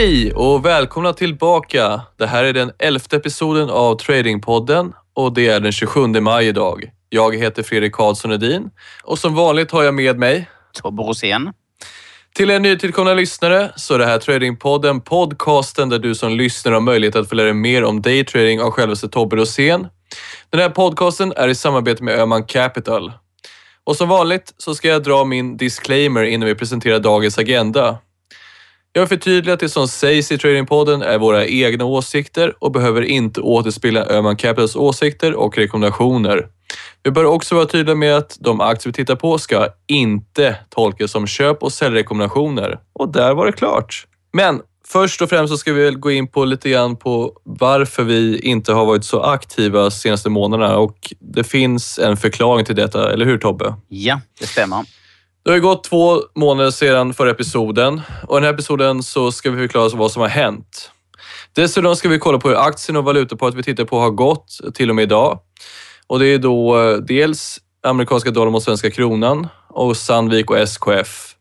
Hej och välkomna tillbaka. Det här är den elfte episoden av Tradingpodden och det är den 27 maj idag. Jag heter Fredrik Karlsson Edin och som vanligt har jag med mig Tobbe Rosén. Till er nytillkomna lyssnare så är det här Tradingpodden podcasten där du som lyssnar har möjlighet att få lära dig mer om daytrading av självaste Tobbe Rosén. Den här podcasten är i samarbete med Öhman Capital. Och som vanligt så ska jag dra min disclaimer innan vi presenterar dagens agenda. Jag vill förtydliga att det som sägs i Tradingpodden är våra egna åsikter och behöver inte återspegla Öhman Capitals åsikter och rekommendationer. Vi bör också vara tydliga med att de aktier vi tittar på ska inte tolkas som köp och säljrekommendationer. Och där var det klart. Men först och främst så ska vi väl gå in på lite grann på varför vi inte har varit så aktiva de senaste månaderna och det finns en förklaring till detta, eller hur Tobbe? Ja, det stämmer. Det har ju gått två månader sedan förra episoden och i den här episoden så ska vi förklara vad som har hänt. Dessutom ska vi kolla på hur aktien och valutaparet vi tittar på har gått till och med idag. Och det är då eh, dels amerikanska dollarn mot svenska kronan och Sandvik och SKF.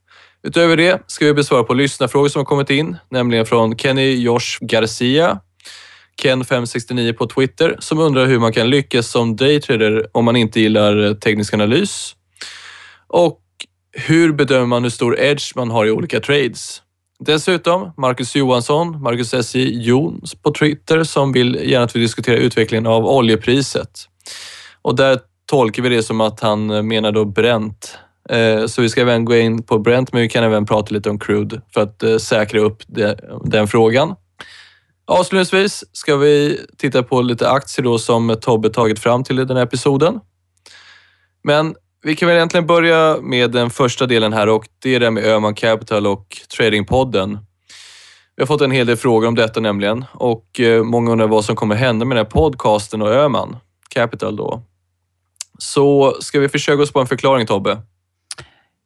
Utöver det ska vi besvara på lyssnarfrågor som har kommit in, nämligen från Kenny Josh Garcia, Ken569 på Twitter, som undrar hur man kan lyckas som daytrader om man inte gillar eh, teknisk analys. Och hur bedömer man hur stor edge man har i olika trades? Dessutom Marcus Johansson, Marcus S.J. Jons på Twitter som vill gärna att vi diskuterar utvecklingen av oljepriset. Och där tolkar vi det som att han menar då Brent. Eh, så vi ska även gå in på Brent, men vi kan även prata lite om crude för att eh, säkra upp den frågan. Avslutningsvis ska vi titta på lite aktier då som Tobbe tagit fram till den här episoden. Men vi kan väl egentligen börja med den första delen här och det är det med Öhman Capital och Tradingpodden. Vi har fått en hel del frågor om detta nämligen och eh, många undrar vad som kommer hända med den här podcasten och Öhman Capital då. Så ska vi försöka oss på en förklaring Tobbe?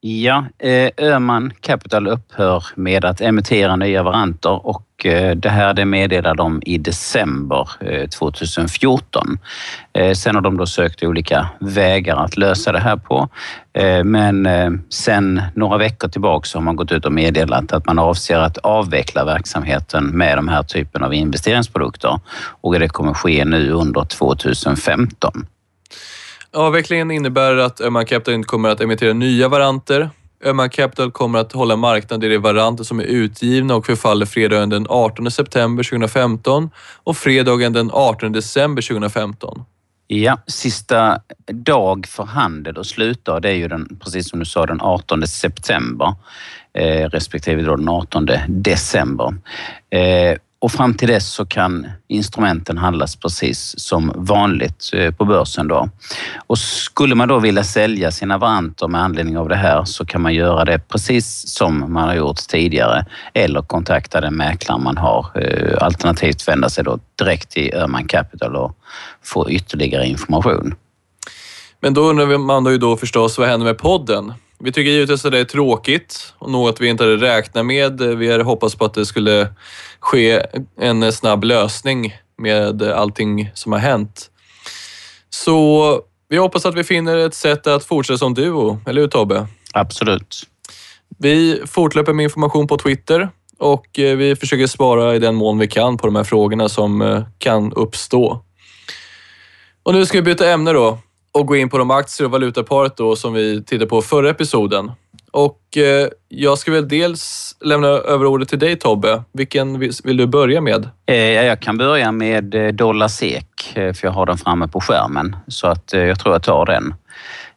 Ja, eh, Öhman Capital upphör med att emittera nya varianter och eh, det här det meddelade de i december eh, 2014. Sen har de då sökt olika vägar att lösa det här på. Men sen några veckor tillbaka så har man gått ut och meddelat att man avser att avveckla verksamheten med de här typen av investeringsprodukter och det kommer ske nu under 2015. Avvecklingen innebär att Öhman Capital inte kommer att emittera nya varanter. Öhman Capital kommer att hålla marknaden i de varanter som är utgivna och förfaller fredagen den 18 september 2015 och fredagen den 18 december 2015. Ja, sista dag för handel och slutdag det är ju den, precis som du sa, den 18 september eh, respektive då den 18 december. Eh, och fram till dess så kan instrumenten handlas precis som vanligt eh, på börsen. Då. Och skulle man då vilja sälja sina varanter med anledning av det här så kan man göra det precis som man har gjort tidigare eller kontakta den mäklare man har. Eh, alternativt vända sig då direkt till Öhman Capital och få ytterligare information. Men då undrar man ju då förstås, vad händer med podden? Vi tycker givetvis att det är tråkigt och något vi inte hade räknat med. Vi hade hoppats på att det skulle ske en snabb lösning med allting som har hänt. Så vi hoppas att vi finner ett sätt att fortsätta som duo, eller hur Tobbe? Absolut. Vi fortlöper med information på Twitter och eh, vi försöker svara i den mån vi kan på de här frågorna som eh, kan uppstå. Och nu ska vi byta ämne då och gå in på de aktier och valutaparet då som vi tittade på förra episoden. Och eh, jag ska väl dels lämna över ordet till dig Tobbe. Vilken vill, du börja med? Eh, jag kan börja med eh, dollar SEK, eh, för jag har den framme på skärmen. Så att eh, jag tror jag tar den.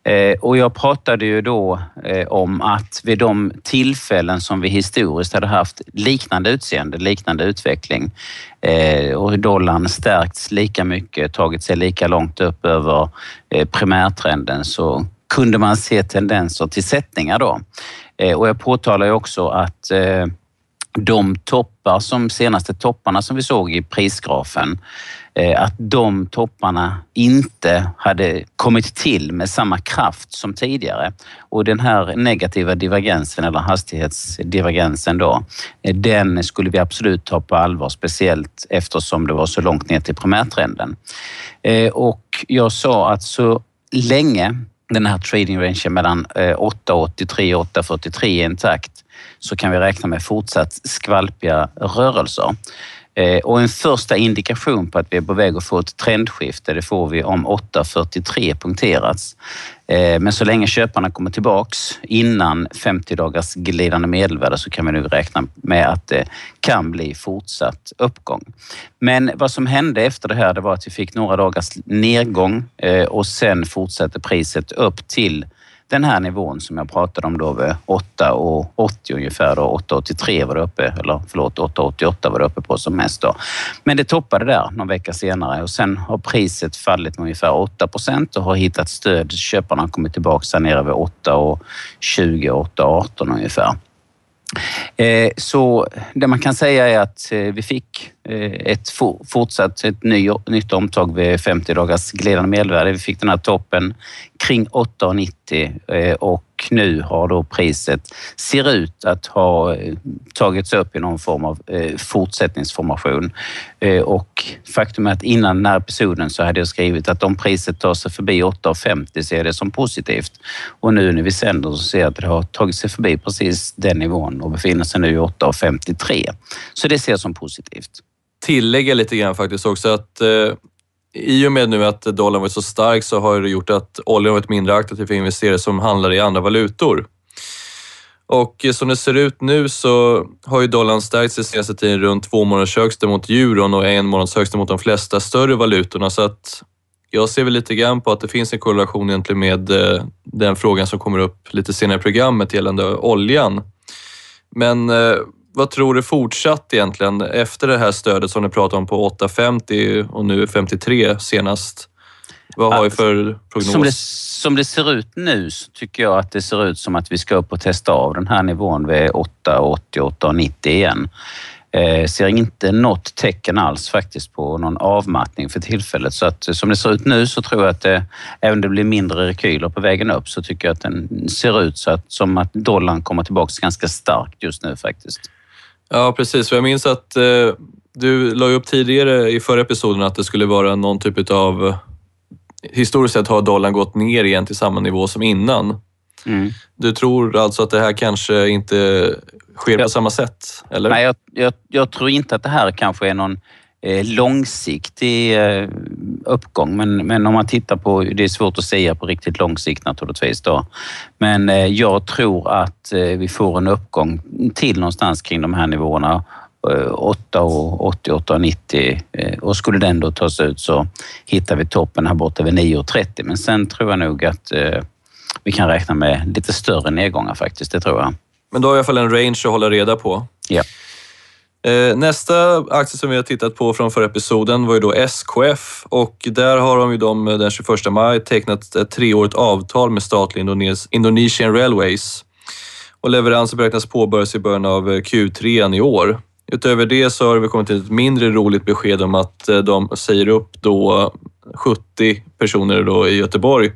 Eh, och jag pratade ju då eh, om att vid de tillfällen som vi historiskt hade haft liknande utseende, liknande utveckling eh, och dollarn stärkts lika mycket, tagit sig lika långt upp över eh, primärtrenden så kunde man se tendenser till sättningar då. Eh, och jag påtalar ju också att eh, de toppar som senaste topparna som vi såg i prisgrafen, Eh, att de topparna inte hade kommit till med samma kraft som tidigare. Och den här negativa divergensen eller hastighetsdivergensen då, eh, den skulle vi absolut ta på allvar, speciellt eftersom det var så långt ner till primärtrenden. Eh, och jag sa att så länge den här trading rangen mellan 8,83 och 8,43 är intakt så kan vi räkna med fortsatt skvalpiga rörelser. Eh, och en första indikation på att vi är på väg att få ett trendskifte, det får vi om 8.43 punkterats. Eh, men så länge köparna kommer tillbaks innan 50 dagars glidande medelvärde så kan vi nu räkna med att det kan bli fortsatt uppgång. Men vad som hände efter det här, det var att vi fick några dagars nedgång eh, och sen fortsatte priset upp till den här nivån som jag pratade om då vid 8,80 ungefär då, 8,83 var det uppe, eller förlåt 8,88 var det uppe på som mest då. Men det toppade där någon vecka senare och sen har priset fallit med ungefär 8 procent och har hittat stöd. Köparna har kommit tillbaka här nere vid 8,20, 8,18 ungefär. Eh, så det man kan säga är att eh, vi fick Eh, ett fortsatt ett nytt omtag vid 50 dagars glidande medelvärde. Vi fick den här toppen kring 8,90 eh, och nu har då priset, ser ut att ha eh, tagits upp i någon form av fortsättningsformation. Och faktum är att innan den här episoden så hade jag skrivit att om priset tar sig förbi 8,50 ser jag det som positivt. Och nu när vi sänder så ser jag att det har tagit sig förbi precis den nivån och befinner sig nu i 8,53. Så det ser jag som positivt. Tillägga lite grann faktiskt också att eh, i och med nu att dollarn varit så stark så har det gjort att oljan varit mindre attraktiv för investerare som handlar i andra valutor. Och som det ser ut nu så har ju dollarn stärkts den senaste tiden runt två månaders högsta mot euron och en månads högsta mot de flesta större valutorna. Så att jag ser väl lite grann på att det finns en korrelation egentligen med eh, den frågan som kommer upp lite senare i programmet gällande oljan. Men eh, vad tror du fortsatt egentligen efter det här stödet som ni pratade om på 8,50 och nu 53 senast? Vad har vi för prognos? Som det, som det ser ut nu så tycker jag att det ser ut som att vi ska upp och testa av den här nivån vid 8,80, 8,90 igen. Eh, ser inte något tecken alls faktiskt på någon avmattning för tillfället. Så att som det ser ut nu så tror jag att det, även om det blir mindre rekyler på vägen upp så tycker jag att den ser ut så att, som att dollarn kommer tillbaka ganska starkt just nu faktiskt. Ja, precis. För jag minns att eh, du la upp tidigare i förra episoden att det skulle vara någon typ av... Historiskt sett har dollarn gått ner igen till samma nivå som innan. Mm. Du tror alltså att det här kanske inte sker jag, på samma sätt? Eller? Nej, jag, jag, jag, tror inte att det här kanske är någon långsiktig eh, uppgång. Men, men om man tittar på, det är svårt att säga på riktigt lång sikt naturligtvis då. Men eh, jag tror att eh, vi får en uppgång till någonstans kring de här nivåerna. 8 och 80, 8 och 90 och skulle den då tas ut så hittar vi toppen här borta vid 9,30 men sen tror jag nog att vi kan räkna med lite större nedgångar faktiskt, det tror jag. Men då har jag i alla fall en range att hålla reda på. Ja. Eh, nästa aktie som vi har tittat på från förra episoden var ju då SKF och där har de ju de eh, den 21 maj tecknat ett treårigt avtal med statliga Indonesian Railways. Och leveranser beräknas påbörjas i början av eh, Q3 i år. Utöver det så har vi kommit till ett mindre roligt besked om att eh, de säger upp då 70 personer då i Göteborg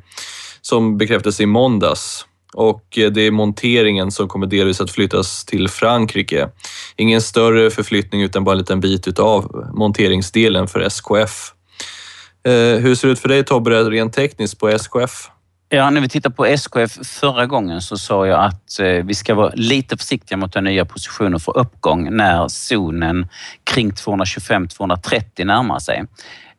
som bekräftades i måndags och eh, det är monteringen som kommer delvis att flyttas till Frankrike. Ingen större förflyttning utan bara en liten bit utav monteringsdelen för SKF. Eh, hur ser det ut för dig Tobbe, rent tekniskt på SKF? Ja, när vi tittar på SKF förra gången så sa jag att eh, vi ska vara lite försiktiga med att ta nya positioner för uppgång när zonen kring 225-230 närmar sig.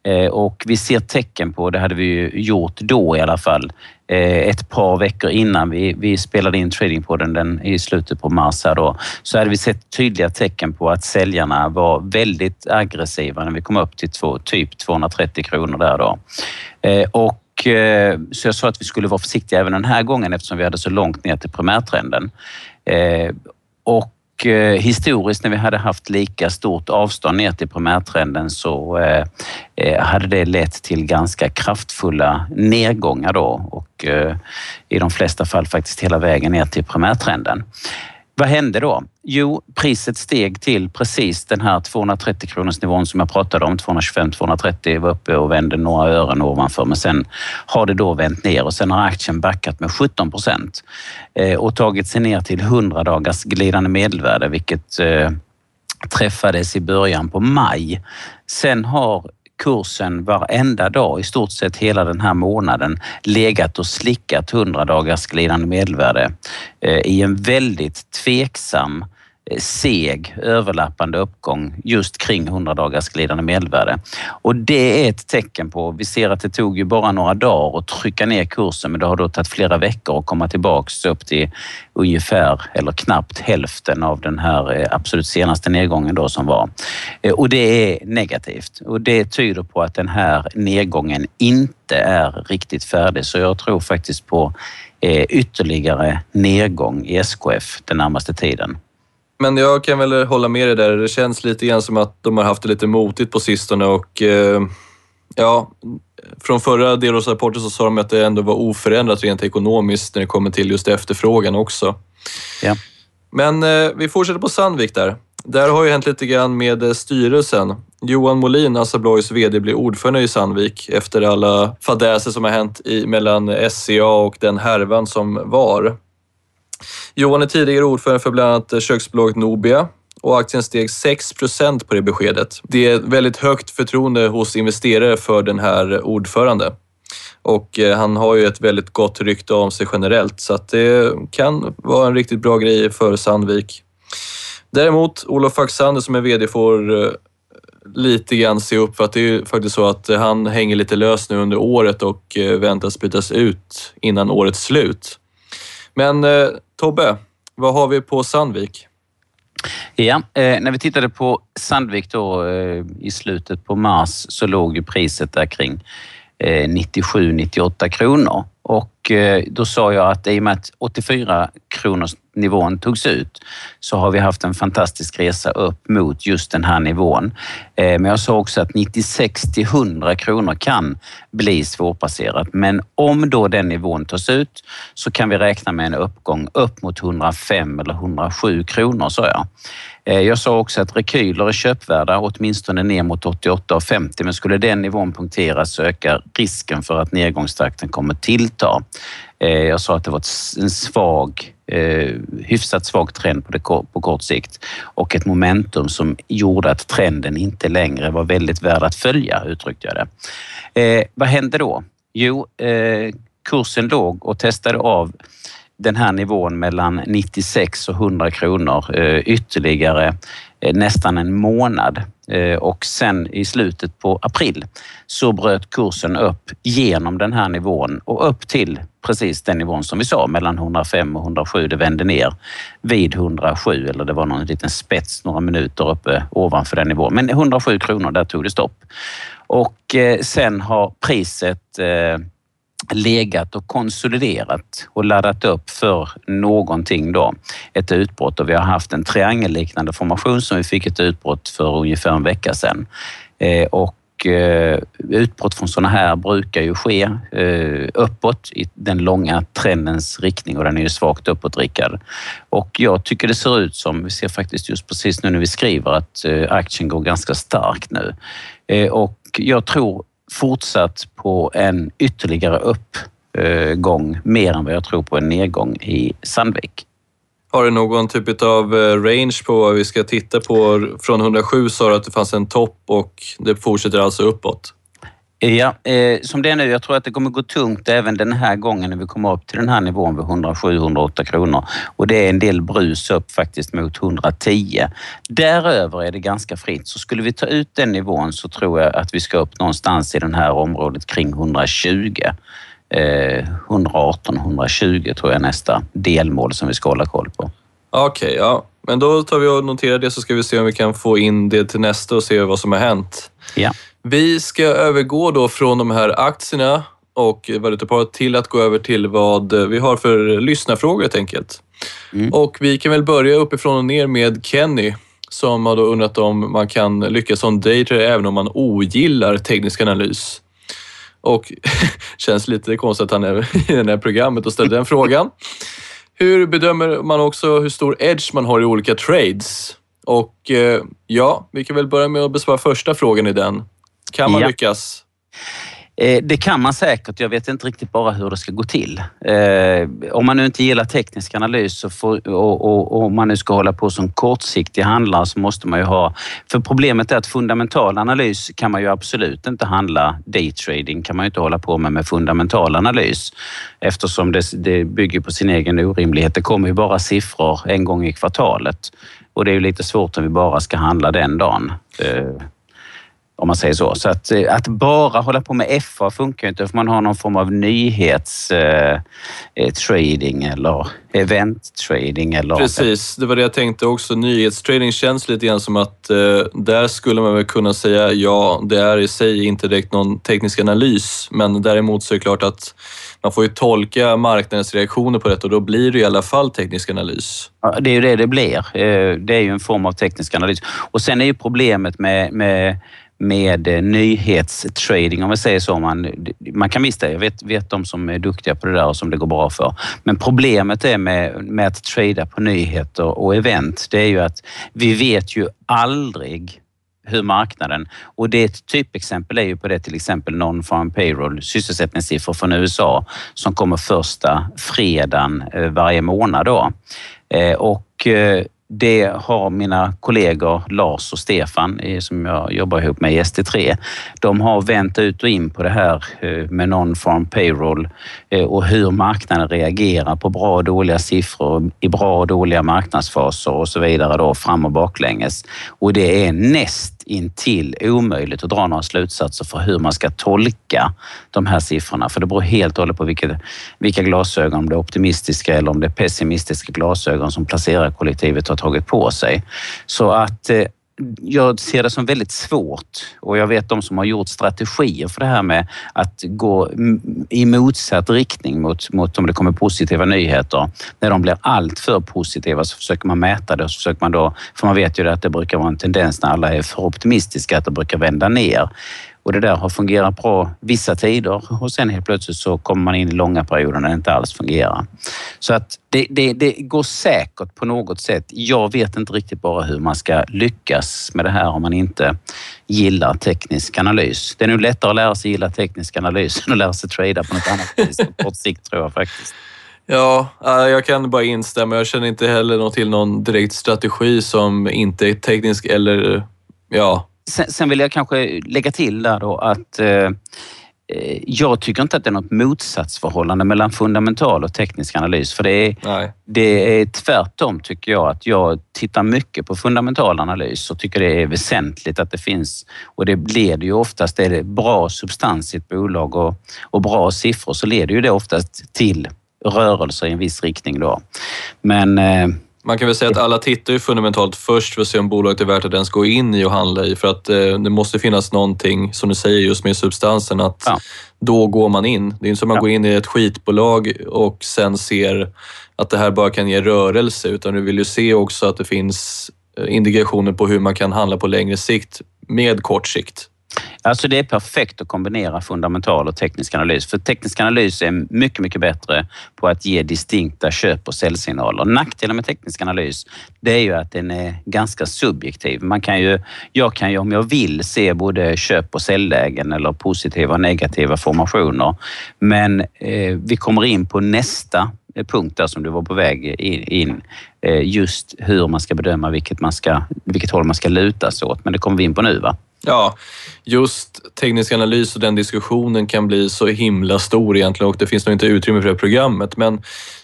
Eh, och vi ser tecken på, det hade vi ju gjort då i alla fall, eh, ett par veckor innan vi, vi spelade in tradingpodden den, i slutet på mars här då, så hade vi sett tydliga tecken på att säljarna var väldigt aggressiva när vi kom upp till två, typ 230 kronor där då. Eh, och så jag sa att vi skulle vara försiktiga även den här gången eftersom vi hade så långt ner till primärtrenden. Och eh, historiskt när vi hade haft lika stort avstånd ner till primärtrenden så eh, eh, hade det lett till ganska kraftfulla nedgångar då och eh, i de flesta fall faktiskt hela vägen ner till primärtrenden. Vad hände då? Jo, priset steg till precis den här 230 kronors nivån som jag pratade om. 225-230 var uppe och vände några ören ovanför men sen har det då vänt ner och sen har aktien backat med 17 procent eh, och tagit sig ner till 100 dagars glidande medelvärde vilket eh, träffades i början på maj. Sen har kursen varenda dag i stort sett hela den här månaden legat och slickat 100 dagars glidande medelvärde eh, i en väldigt tveksam Eh, seg överlappande uppgång just kring 100 dagars glidande medelvärde. Och det är ett tecken på, vi ser att det tog ju bara några dagar att trycka ner kursen men det har då tagit flera veckor att komma tillbaks upp till ungefär eller knappt hälften av den här eh, absolut senaste nedgången då som var. Eh, och det är negativt och det tyder på att den här nedgången inte är riktigt färdig så jag tror faktiskt på eh, ytterligare nedgång i SKF den närmaste tiden. Men jag kan väl hålla med dig där. Det känns lite grann som att de har haft det lite motigt på sistone och eh, ja, från förra delårsrapporten så sa de att det ändå var oförändrat rent ekonomiskt när det kommer till just efterfrågan också. Ja. Men eh, vi fortsätter på Sandvik där. Där har ju hänt lite grann med eh, styrelsen. Johan Molin, Assa Abloys VD, blir ordförande i Sandvik efter alla fadäser som har hänt i, mellan SCA och den härvan som var. Johan är tidigare ordförande för bland annat köksbolaget Nobia och aktien steg 6% på det beskedet. Det är väldigt högt förtroende hos investerare för den här ordförande. Och eh, han har ju ett väldigt gott rykte om sig generellt så att det kan vara en riktigt bra grej för Sandvik. Däremot, Olof Faxander som är VD får eh, lite grann se upp för att det är faktiskt så att han hänger lite lös nu under året och eh, väntas bytas ut innan årets slut. Men Tobbe, vad har vi på Sandvik? Ja, eh, när vi tittade på Sandvik då eh, i slutet på mars så låg ju priset där kring eh, 97-98 kronor. Och och eh, då sa jag att i och med att 84 kronors nivån togs ut så har vi haft en fantastisk resa upp mot just den här nivån. Eh, men jag sa också att 96 till 100 kronor kan bli svårpasserat. Men om då den nivån tas ut så kan vi räkna med en uppgång upp mot 105 eller 107 kronor, sa jag. Eh, jag sa också att rekyler är köpvärda åtminstone ner mot 88,50 men skulle den nivån punkteras så ökar risken för att nedgångstakten kommer tillta. Eh, jag sa att det var en svag, eh, hyfsat svag trend på, det, på kort sikt och ett momentum som gjorde att trenden inte längre var väldigt värd att följa, uttryckte jag det. Eh, vad hände då? Jo, kursen låg och testade av den här nivån mellan 96 och 100 kronor ytterligare Eh, nästan en månad eh, och sen i slutet på april så bröt kursen upp genom den här nivån och upp till precis den nivån som vi sa, mellan 105 och 107. Det vände ner vid 107 eller det var någon liten spets några minuter uppe ovanför den nivån. Men 107 kronor, där tog det stopp. Och eh, sen har priset legat och konsoliderat och laddat upp för någonting då, ett utbrott och vi har haft en triangelliknande formation som vi fick ett utbrott för ungefär en vecka sedan. Eh, och eh, utbrott från sådana här brukar ju ske eh, uppåt i den långa trendens riktning och den är ju svagt uppåtriktad. Och jag tycker det ser ut som, vi ser faktiskt just precis nu när vi skriver att eh, aktien går ganska starkt nu. Och jag tror fortsatt på en ytterligare uppgång mer än vad jag tror på en nedgång i Sandvik. Har du någon typ av eh, range på vad vi ska titta på? Från 107 sa du att det fanns en topp och det fortsätter alltså uppåt? Ja, eh, som det är nu, jag tror att det kommer gå tungt även den här gången när vi kommer upp till den här nivån vid 107-108 kronor. Och det är en del brus upp faktiskt mot 110. Däröver är det ganska fritt, så skulle vi ta ut den nivån så tror jag att vi ska upp någonstans i det här området kring 120. Eh, 118-120 tror jag är nästa delmål som vi ska hålla koll på. Okej, okay, ja. Men då tar vi och noterar det så ska vi se om vi kan få in det till nästa och se vad som har hänt. Ja. Vi ska övergå då från de här aktierna och valutaparet till att gå över till vad vi har för lyssnarfrågor helt enkelt. Mm. Och vi kan väl börja uppifrån och ner med Kenny som har då undrat om man kan lyckas som daytrader även om man ogillar teknisk analys. Och känns lite konstigt att han är i det här programmet och ställer den frågan. Hur bedömer man också hur stor edge man har i olika trades? Och eh, ja, vi kan väl börja med att besvara första frågan i den. Kan man ja. lyckas? Eh, det kan man säkert. Jag vet inte riktigt bara hur det ska gå till. Eh, om man nu inte gillar teknisk analys och, om man nu ska hålla på som kortsiktig handlare så måste man ju ha... För problemet är att fundamental analys kan man ju absolut inte handla. Daytrading kan man ju inte hålla på med med fundamental analys eftersom det, det bygger på sin egen orimlighet. Det kommer ju bara siffror en gång i kvartalet och det är ju lite svårt om vi bara ska handla den dagen. Eh, om man säger så. Så att, eh, att bara hålla på med FA funkar inte för man har någon form av nyhetstrading eh, eller event-trading. Eller Precis, det var det jag tänkte också. Nyhetstrading känns lite grann som att eh, där skulle man väl kunna säga ja, det är i sig inte direkt någon teknisk analys, men däremot så är det klart att man får ju tolka marknadens reaktioner på det och då blir det i alla fall teknisk analys. Ja, det är ju det det blir. Eh, det är ju en form av teknisk analys. Och sen är ju problemet med, med med eh, nyhetstrading, om vi säger så. Man, man kan visst det. Jag vet, vet de som är duktiga på det där och som det går bra för. Men problemet är med, med att trada på nyheter och event, det är ju att vi vet ju aldrig hur marknaden... Och det ett typexempel är ju på det till exempel non-farm payroll, sysselsättningssiffror från USA som kommer första fredagen eh, varje månad. Då. Eh, och det har mina kollegor Lars och Stefan eh, som jag jobbar ihop med i ST3. De har vänt ut och in på det här eh, med non-farm payroll eh, och hur marknaden reagerar på bra och dåliga siffror i bra och dåliga marknadsfaser och så vidare då fram och baklänges. Och det är näst intill omöjligt att dra några slutsatser för hur man ska tolka de här siffrorna. För det beror helt och hållet på vilka, vilka glasögon, om det är optimistiska eller om det är pessimistiska glasögon som placerarkollektivet har tagit på sig. Så att eh, jag ser det som väldigt svårt och jag vet de som har gjort strategier för det här med att gå i motsatt riktning mot, mot om det kommer positiva nyheter. När de blir alltför positiva så försöker man mäta det och så försöker man då, för man vet ju att det brukar vara en tendens när alla är för optimistiska att det brukar vända ner. Och det där har fungerat bra vissa tider och sen helt plötsligt så kommer man in i långa perioder när det inte alls fungerar. Så att det, det, det, går säkert på något sätt. Jag vet inte riktigt bara hur man ska lyckas med det här om man inte gillar teknisk analys. Det är nog lättare att lära sig gilla teknisk analys än att lära sig trada på något annat vis på kort sikt tror jag faktiskt. Ja, äh, jag kan bara instämma. Jag känner inte heller till någon direkt strategi som inte är teknisk eller ja, Sen, sen, vill jag kanske lägga till där då att eh, eh, jag tycker inte att det är något motsatsförhållande mellan fundamental och teknisk analys. För det är, det är tvärtom tycker jag att jag tittar mycket på fundamental analys och tycker det är väsentligt att det finns och det leder ju oftast, är det bra substans i ett bolag och, och bra siffror så leder ju det oftast till rörelser i en viss riktning då. Men eh, man kan väl säga att alla tittar ju fundamentalt först för att se om bolaget är värt att ens gå in i och handla i. För att eh, det måste finnas någonting, som du säger, just med substansen, att ja. då går man in. Det är inte som att man ja. går in i ett skitbolag och sen ser att det här bara kan ge rörelse, utan du vill ju se också att det finns eh, indikationer på hur man kan handla på längre sikt med kort sikt. Alltså det är perfekt att kombinera fundamental och teknisk analys. För teknisk analys är mycket, mycket bättre på att ge distinkta köp och säljsignaler. Nackdelen med teknisk analys, det är ju att den är ganska subjektiv. Man kan ju, jag kan ju om jag vill se både köp och säljlägen eller positiva och negativa formationer. Men eh, vi kommer in på nästa punkt där som du var på väg in, eh, just hur man ska bedöma vilket, man ska, vilket håll man ska luta sig åt. Men det kommer vi in på nu va? Ja, just teknisk analys och den diskussionen kan bli så himla stor egentligen och det finns nog inte utrymme för det programmet. Men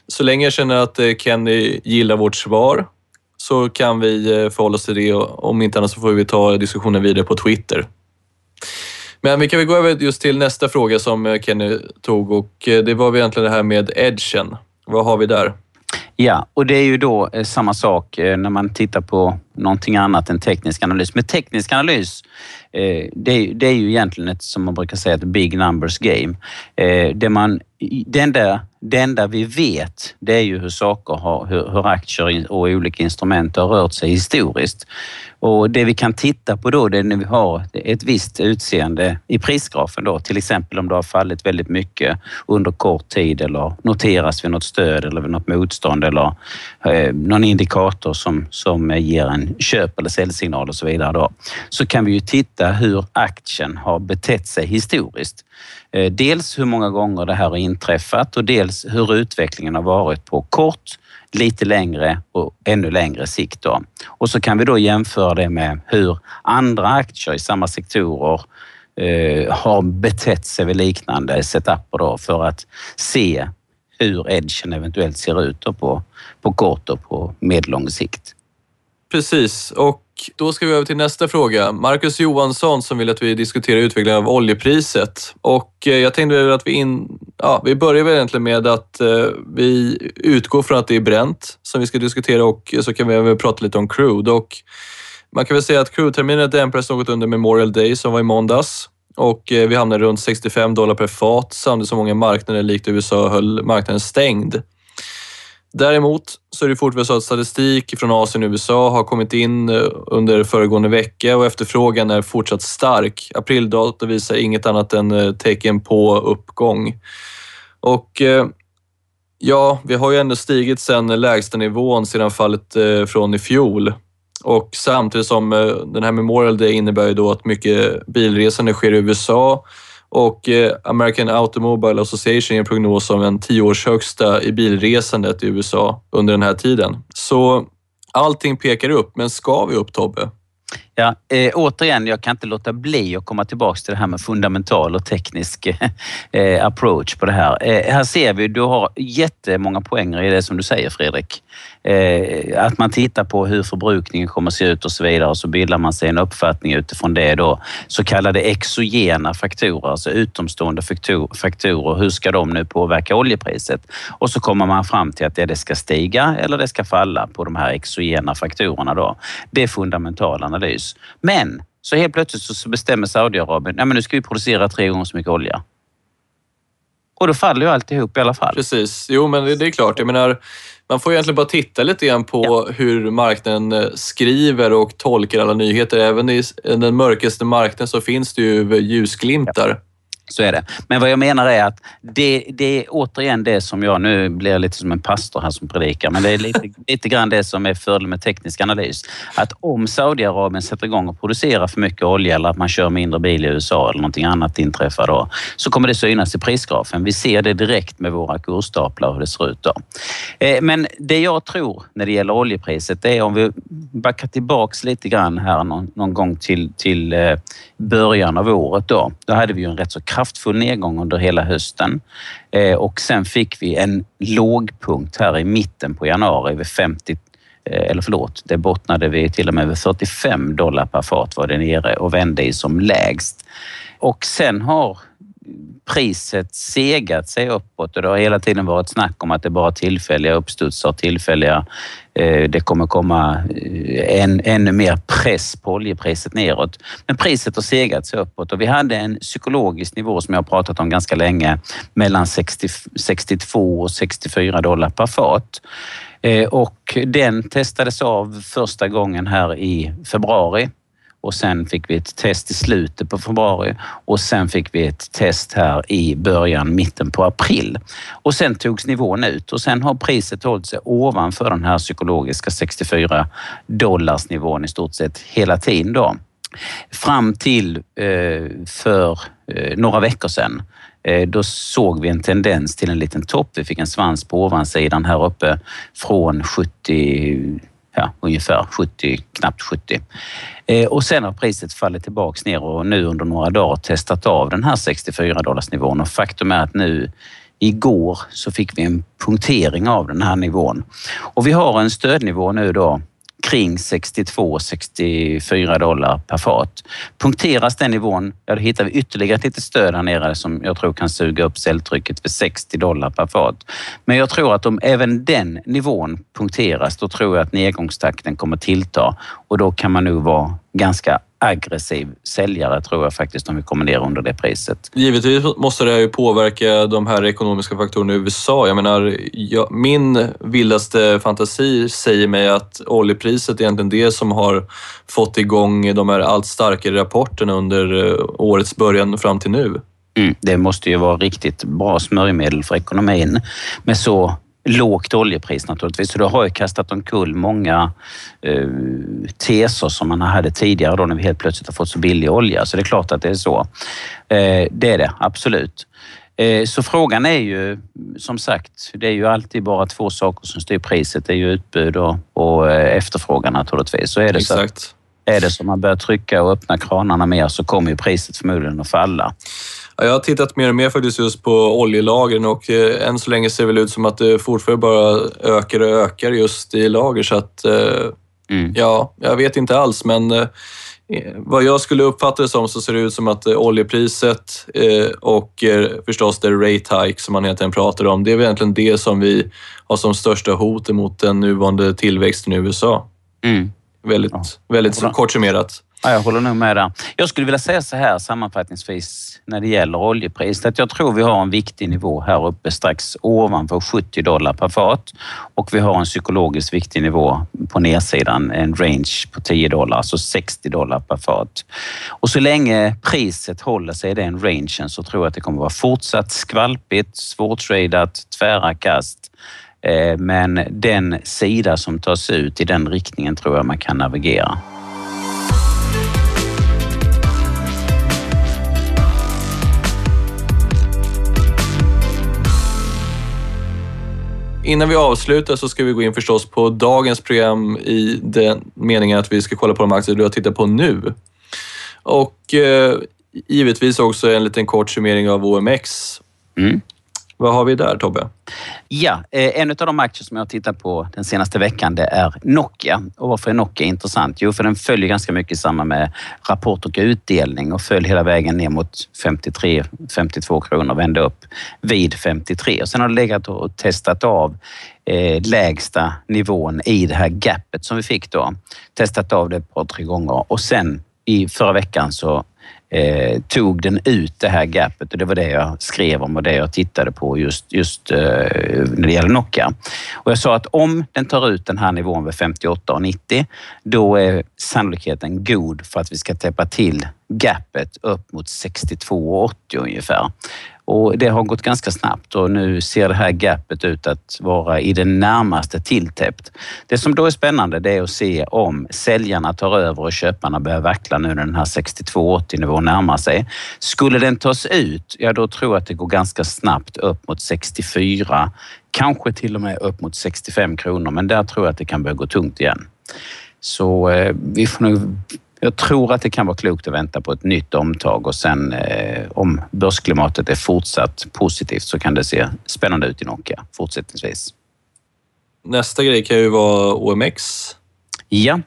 så länge jag känner att eh, Kenny gillar vårt svar så kan vi eh, förhålla oss till det om inte annat så får vi ta diskussionen vidare på Twitter. Men vi kan väl gå över just till nästa fråga som eh, Kenny tog och det var egentligen det här med edgen. Vad har vi där? Ja, och det är ju då eh, samma sak eh, när man tittar på någonting annat än teknisk analys. Med teknisk analys, eh, det, det är ju egentligen ett, som man brukar säga, ett big numbers game. Det, man, den där det enda vi vet det är ju hur saker har, hur, hur aktier och olika instrument har rört sig historiskt. Och det vi kan titta på då det är när vi har ett visst utseende i prisgrafen då, till exempel om det har fallit väldigt mycket under kort tid eller noteras vid något stöd eller vid något motstånd eller eh, någon indikator som, som ger en köp eller säljsignal och så vidare då. Så kan vi ju titta hur aktien har betett sig historiskt. Eh, dels hur många gånger det här har inträffat och dels hur utvecklingen har varit på kort, lite längre och ännu längre sikt. Då. Och så kan vi då jämföra det med hur andra aktier i samma sektorer eh, har betett sig vid liknande setuper då för att se hur edgen eventuellt ser ut på, på kort och på medellång sikt. Precis, och då ska vi över till nästa fråga. Marcus Johansson som vill att vi diskuterar utvecklingen av oljepriset. Och eh, jag tänkte att vi, in, ja, vi börjar väl egentligen med att eh, vi utgår från att det är bränt som vi ska diskutera och så kan vi även prata lite om crude. Och man kan väl säga att crude-terminen dämpades något under Memorial Day som var i måndags och eh, vi hamnade runt 65 dollar per fat samtidigt som många marknader likt USA höll marknaden stängd. Däremot så är det fortfarande så att statistik från Asien och USA har kommit in eh, under föregående vecka och efterfrågan är fortsatt stark. Aprildata visar inget annat än eh, tecken på uppgång. Och eh, ja, vi har ju ändå stigit sedan lägsta nivån sedan fallet från i fjol. Och samtidigt som den här Memorial Day innebär ju då att mycket bilresande sker i USA och eh, American Automobile Association ger en prognos om en tioårshögsta i bilresandet i USA under den här tiden. Så allting pekar upp, men ska vi upp Tobbe? Ja, eh, återigen, jag kan inte låta bli att komma tillbaka till det här med fundamental och teknisk eh, eh, approach på det här. Eh, här ser vi, du har jättemånga poänger i det som du säger Fredrik. Eh, att man tittar på hur förbrukningen kommer att se ut och så vidare och så bildar man sig en uppfattning utifrån det då. Så kallade exogena faktorer, alltså utomstående faktorer. Hur ska de nu påverka oljepriset? Och så kommer man fram till att det ska stiga eller det ska falla på de här exogena faktorerna då. Det är fundamental analys. Men så helt plötsligt så bestämmer Saudiarabien, nej men nu ska vi producera tre gånger så mycket olja. Och då faller ju alltihop i alla fall. Precis. Jo, men det är klart. Jag menar, man får egentligen bara titta lite grann på ja. hur marknaden eh, skriver och tolkar alla nyheter. Även i den mörkaste marknaden så finns det ju ljusglimtar. Ja. Så är det. Men vad jag menar är att det, det är återigen det som jag, nu blir jag lite som en pastor här som predikar, men det är lite, lite grann det som är fördelen med teknisk analys. Att om Saudiarabien sätter igång och producerar för mycket olja eller att man kör mindre bil i USA eller någonting annat inträffar då, så kommer det synas i prisgrafen. Vi ser det direkt med våra kursstaplar hur det ser ut då. Eh, men det jag tror när det gäller oljepriset, det är om vi backar tillbaks lite grann här någon, någon gång till, till eh, början av året då. Då hade vi ju en rätt så kraftfull nedgång under hela hösten eh, och sen fick vi en lågpunkt här i mitten på januari vid 50 eh, eller förlåt, det bottnade vi till och med vid 45 dollar per fat var det nere och vände i som lägst. Och sen har priset segat sig uppåt och det har hela tiden varit snack om att det bara tillfälliga uppstudsar, tillfälliga... Eh, det kommer komma eh, en, ännu mer press på oljepriset neråt. Men priset har segat sig uppåt och vi hade en psykologisk nivå som jag har pratat om ganska länge mellan 60, 62 och 64 dollar per fat. Eh, och den testades av första gången här i februari och sen fick vi ett test i slutet på februari och sen fick vi ett test här i början, mitten på april. Och sen togs nivån ut och sen har priset hållit sig ovanför den här psykologiska 64 dollars nivån i stort sett hela tiden då. Fram till eh, för eh, några veckor sedan eh, då såg vi en tendens till en liten topp. Vi fick en svans på ovansidan här uppe från 70 ja, ungefär 70, knappt 70. Eh, och sen har priset fallit tillbaks ner och nu under några dagar testat av den här 64 dollars nivån och faktum är att nu igår så fick vi en punktering av den här nivån. Och vi har en stödnivå nu då kring 62-64 dollar per fat. Punkteras den nivån, ja då hittar vi ytterligare ett litet stöd här nere som jag tror kan suga upp säljtrycket för 60 dollar per fat. Men jag tror att om även den nivån punkteras, då tror jag att nedgångstakten kommer tillta och då kan man nog vara ganska aggressiv säljare tror jag faktiskt om vi kommer ner under det priset. Givetvis måste det ju påverka de här ekonomiska faktorerna i USA. Jag menar, jag, min vildaste fantasi säger mig att oljepriset är egentligen det som har fått igång de här allt starkare rapporterna under eh, årets början fram till nu. Mm, det måste ju vara riktigt bra smörjmedel för ekonomin med så lågt oljepris naturligtvis. Så det har ju kastat omkull många eh, teser som man hade tidigare då när vi helt plötsligt har fått så billig olja. Så det är klart att det är så. Eh, det är det, absolut. Eh, så frågan är ju, som sagt, det är ju alltid bara två saker som styr priset. Det är ju utbud och, och eh, efterfrågan naturligtvis. Så är det Exakt. så är det så man börjar trycka och öppna kranarna mer så kommer ju priset förmodligen att falla. Ja, jag har tittat mer och mer faktiskt just på oljelagren och eh, än så länge ser det väl ut som att det fortfarande bara ökar och ökar just i lager. Så att, eh, Mm. ja, jag vet inte alls, men eh, vad jag skulle uppfatta det som så ser det ut som att eh, oljepriset och förstås det rate hike som man egentligen pratar om, det är väl egentligen det som vi har som största hot mot den nuvarande tillväxten i USA. Mm. Väldigt, Ja. väldigt kort summerat. Ja, jag håller nog med där. Jag skulle vilja säga så här sammanfattningsvis när det gäller oljepriset att jag tror vi har en viktig nivå här uppe strax ovanför 70 dollar per fat och vi har en psykologiskt viktig nivå på nedsidan, en range på 10 dollar, alltså 60 dollar per fat. Och så länge priset håller sig i den rangen så tror jag att det kommer vara fortsatt skvalpigt, svårtradat, tvära kast. Eh, men den sida som tas ut i den riktningen tror jag man kan navigera. Innan vi avslutar så ska vi gå in förstås på dagens program i den meningen att vi ska kolla på de aktier du har tittat på nu. Och eh, givetvis också en liten kort summering av OMX. Mm. Vad har vi där Tobbe? Ja, eh, en av de aktier som jag har tittat på den senaste veckan det är Nokia. Och varför är Nokia intressant? Jo, för den följer ganska mycket i samband med rapport och utdelning och föll hela vägen ner mot 53-52 kronor och vände upp vid 53. Och sen har det legat och testat av eh, lägsta nivån i det här gapet som vi fick då. Testat av det ett par, tre gånger och sen i förra veckan så eh, tog den ut det här gapet och det var det jag skrev om och det jag tittade på just, just eh, när det gäller Nokia. Och jag sa att om den tar ut den här nivån vid 58,90 då är sannolikheten god för att vi ska täppa till gapet upp mot 62,80 ungefär. Och det har gått ganska snabbt och nu ser det här gapet ut att vara i det närmaste tilltäppt. Det som då är spännande det är att se om säljarna tar över och köparna börjar vackla nu när den här 62,80 nivån närmar sig. Skulle den tas ut, ja då tror jag att det går ganska snabbt upp mot 64, kanske till och med upp mot 65 kronor, men där tror jag att det kan börja gå tungt igen. Så eh, vi får nog jag tror att det kan vara klokt att vänta på ett nytt omtag och sen eh, om börsklimatet är fortsatt positivt så kan det se spännande ut i Nokia fortsättningsvis. Nästa grej kan ju vara OMX. Ja,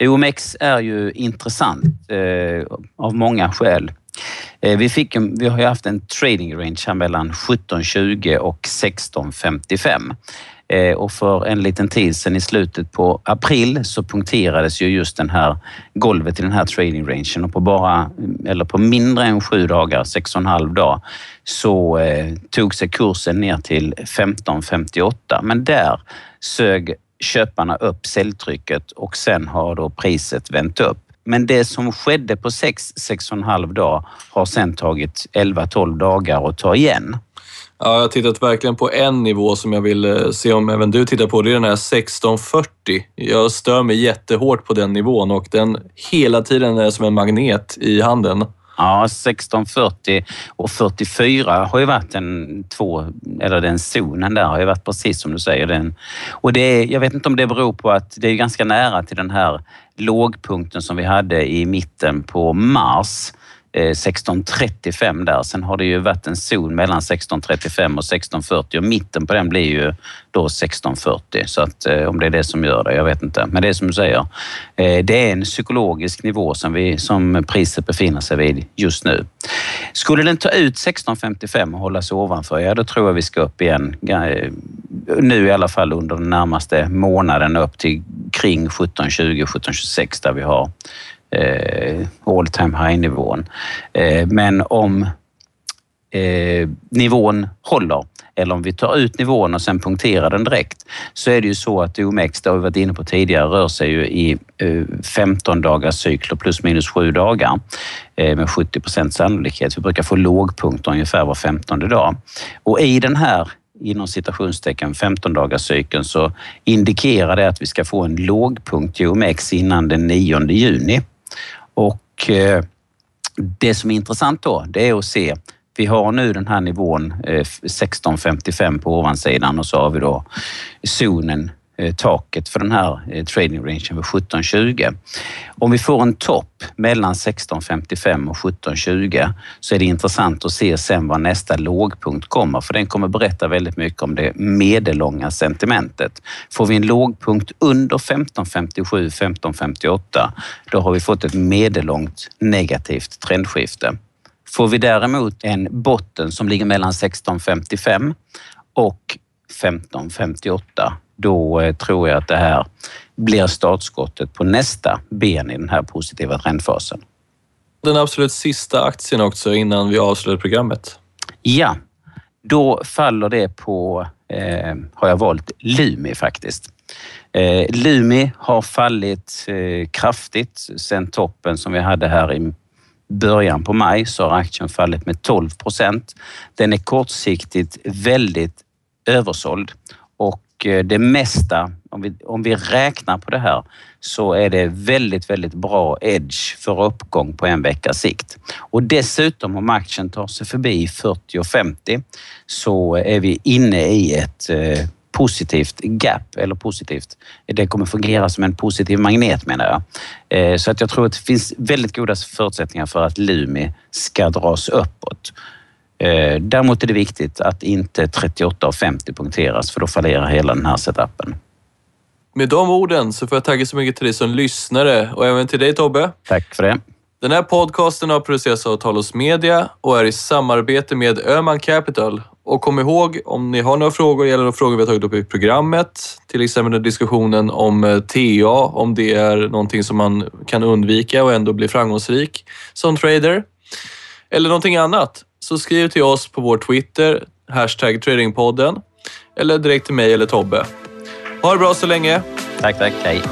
OMX är ju intressant eh, av många skäl. Eh, vi, fick en, vi har ju haft en trading range här mellan 17.20 och 16.55. Eh, och för en liten tid sedan i slutet på april så punkterades ju just den här golvet i den här trading rangen och på bara, eller på mindre än sju dagar, sex och en halv dag, så eh, tog sig kursen ner till 15.58. Men där sög köparna upp säljtrycket och sen har då priset vänt upp. Men det som skedde på 6, 6,5 dag har sen tagit 11-12 dagar att ta igen. Ja, jag har tittat verkligen på en nivå som jag vill eh, se om även du tittar på. Det är den här 1640. Jag stör mig jättehårt på den nivån och den hela tiden är som en magnet i handen. Ja, 1640 och 44 har ju varit den två, eller den zonen där har ju varit precis som du säger. Den. Och det är, jag vet inte om det beror på att det är ganska nära till den här lågpunkten som vi hade i mitten på mars. Eh, 16.35 där. Sen har det ju varit en zon mellan 16.35 och 16.40 och mitten på den blir ju då 16.40. Så att eh, om det är det som gör det, jag vet inte. Men det är som du säger, eh, det är en psykologisk nivå som, vi, som priset befinner sig vid just nu. Skulle den ta ut 16.55 och hålla sig ovanför, ja då tror jag vi ska upp igen. Nu i alla fall under den närmaste månaden upp till kring 17.20, 17.26 där vi har Eh, all time high-nivån. Eh, men om eh, nivån håller eller om vi tar ut nivån och sen punkterar den direkt, så är det ju så att OMX, det har vi varit inne på tidigare, rör sig ju i eh, 15 dagars cykler plus minus 7 dagar eh, med 70 procents sannolikhet. Vi brukar få lågpunkter ungefär var 15 dag. Och i den här inom citationstecken 15 dagars cykeln så indikerar det att vi ska få en lågpunkt i OMX innan den 9 juni. Och eh, det som är intressant då, det är att se vi har nu den här nivån eh, 1655 på ovansidan och så har vi då zonen Eh, taket för den här eh, trading rangen vid 1720. Om vi får en topp mellan 1655 och 1720 så är det intressant att se sen var nästa lågpunkt kommer, för den kommer berätta väldigt mycket om det medellånga sentimentet. Får vi en lågpunkt under 1557, 1558, då har vi fått ett medellångt negativt trendskifte. Får vi däremot en botten som ligger mellan 1655 och 1558, då eh, tror jag att det här blir startskottet på nästa ben i den här positiva trendfasen. Den absolut sista aktien också innan vi avslutar programmet. Ja, då faller det på, eh, har jag valt, Lumi faktiskt. Eh, Lumi har fallit eh, kraftigt sen toppen som vi hade här i början på maj så har aktien fallit med 12 procent. Den är kortsiktigt väldigt översåld Eh, det mesta, om vi, om vi räknar på det här, så är det väldigt, väldigt bra edge för uppgång på en veckas sikt. Och dessutom om aktien tar sig förbi 40 och 50 så är vi inne i ett eh, positivt gap, eller positivt. Det kommer fungera som en positiv magnet menar jag. Eh, så att jag tror att det finns väldigt goda förutsättningar för att Lumi ska dras uppåt. Eh, däremot är det viktigt att inte 38 och 50 punkteras för då fallerar hela den här setupen. Med de orden så får jag tacka så mycket till dig som lyssnare och även till dig Tobbe. Tack för det. Den här podcasten har producerats av Talos Media och är i samarbete med Öman Capital. Och kom ihåg, om ni har några frågor eller frågor vi har tagit upp i programmet, till exempel diskussionen om eh, TA, om det är någonting som man kan undvika och ändå bli framgångsrik som trader, eller någonting annat, så skriv till oss på vår Twitter, hashtag tradingpodden, eller direkt till mig eller Tobbe. Ha det bra så länge. Tack, tack. Hej.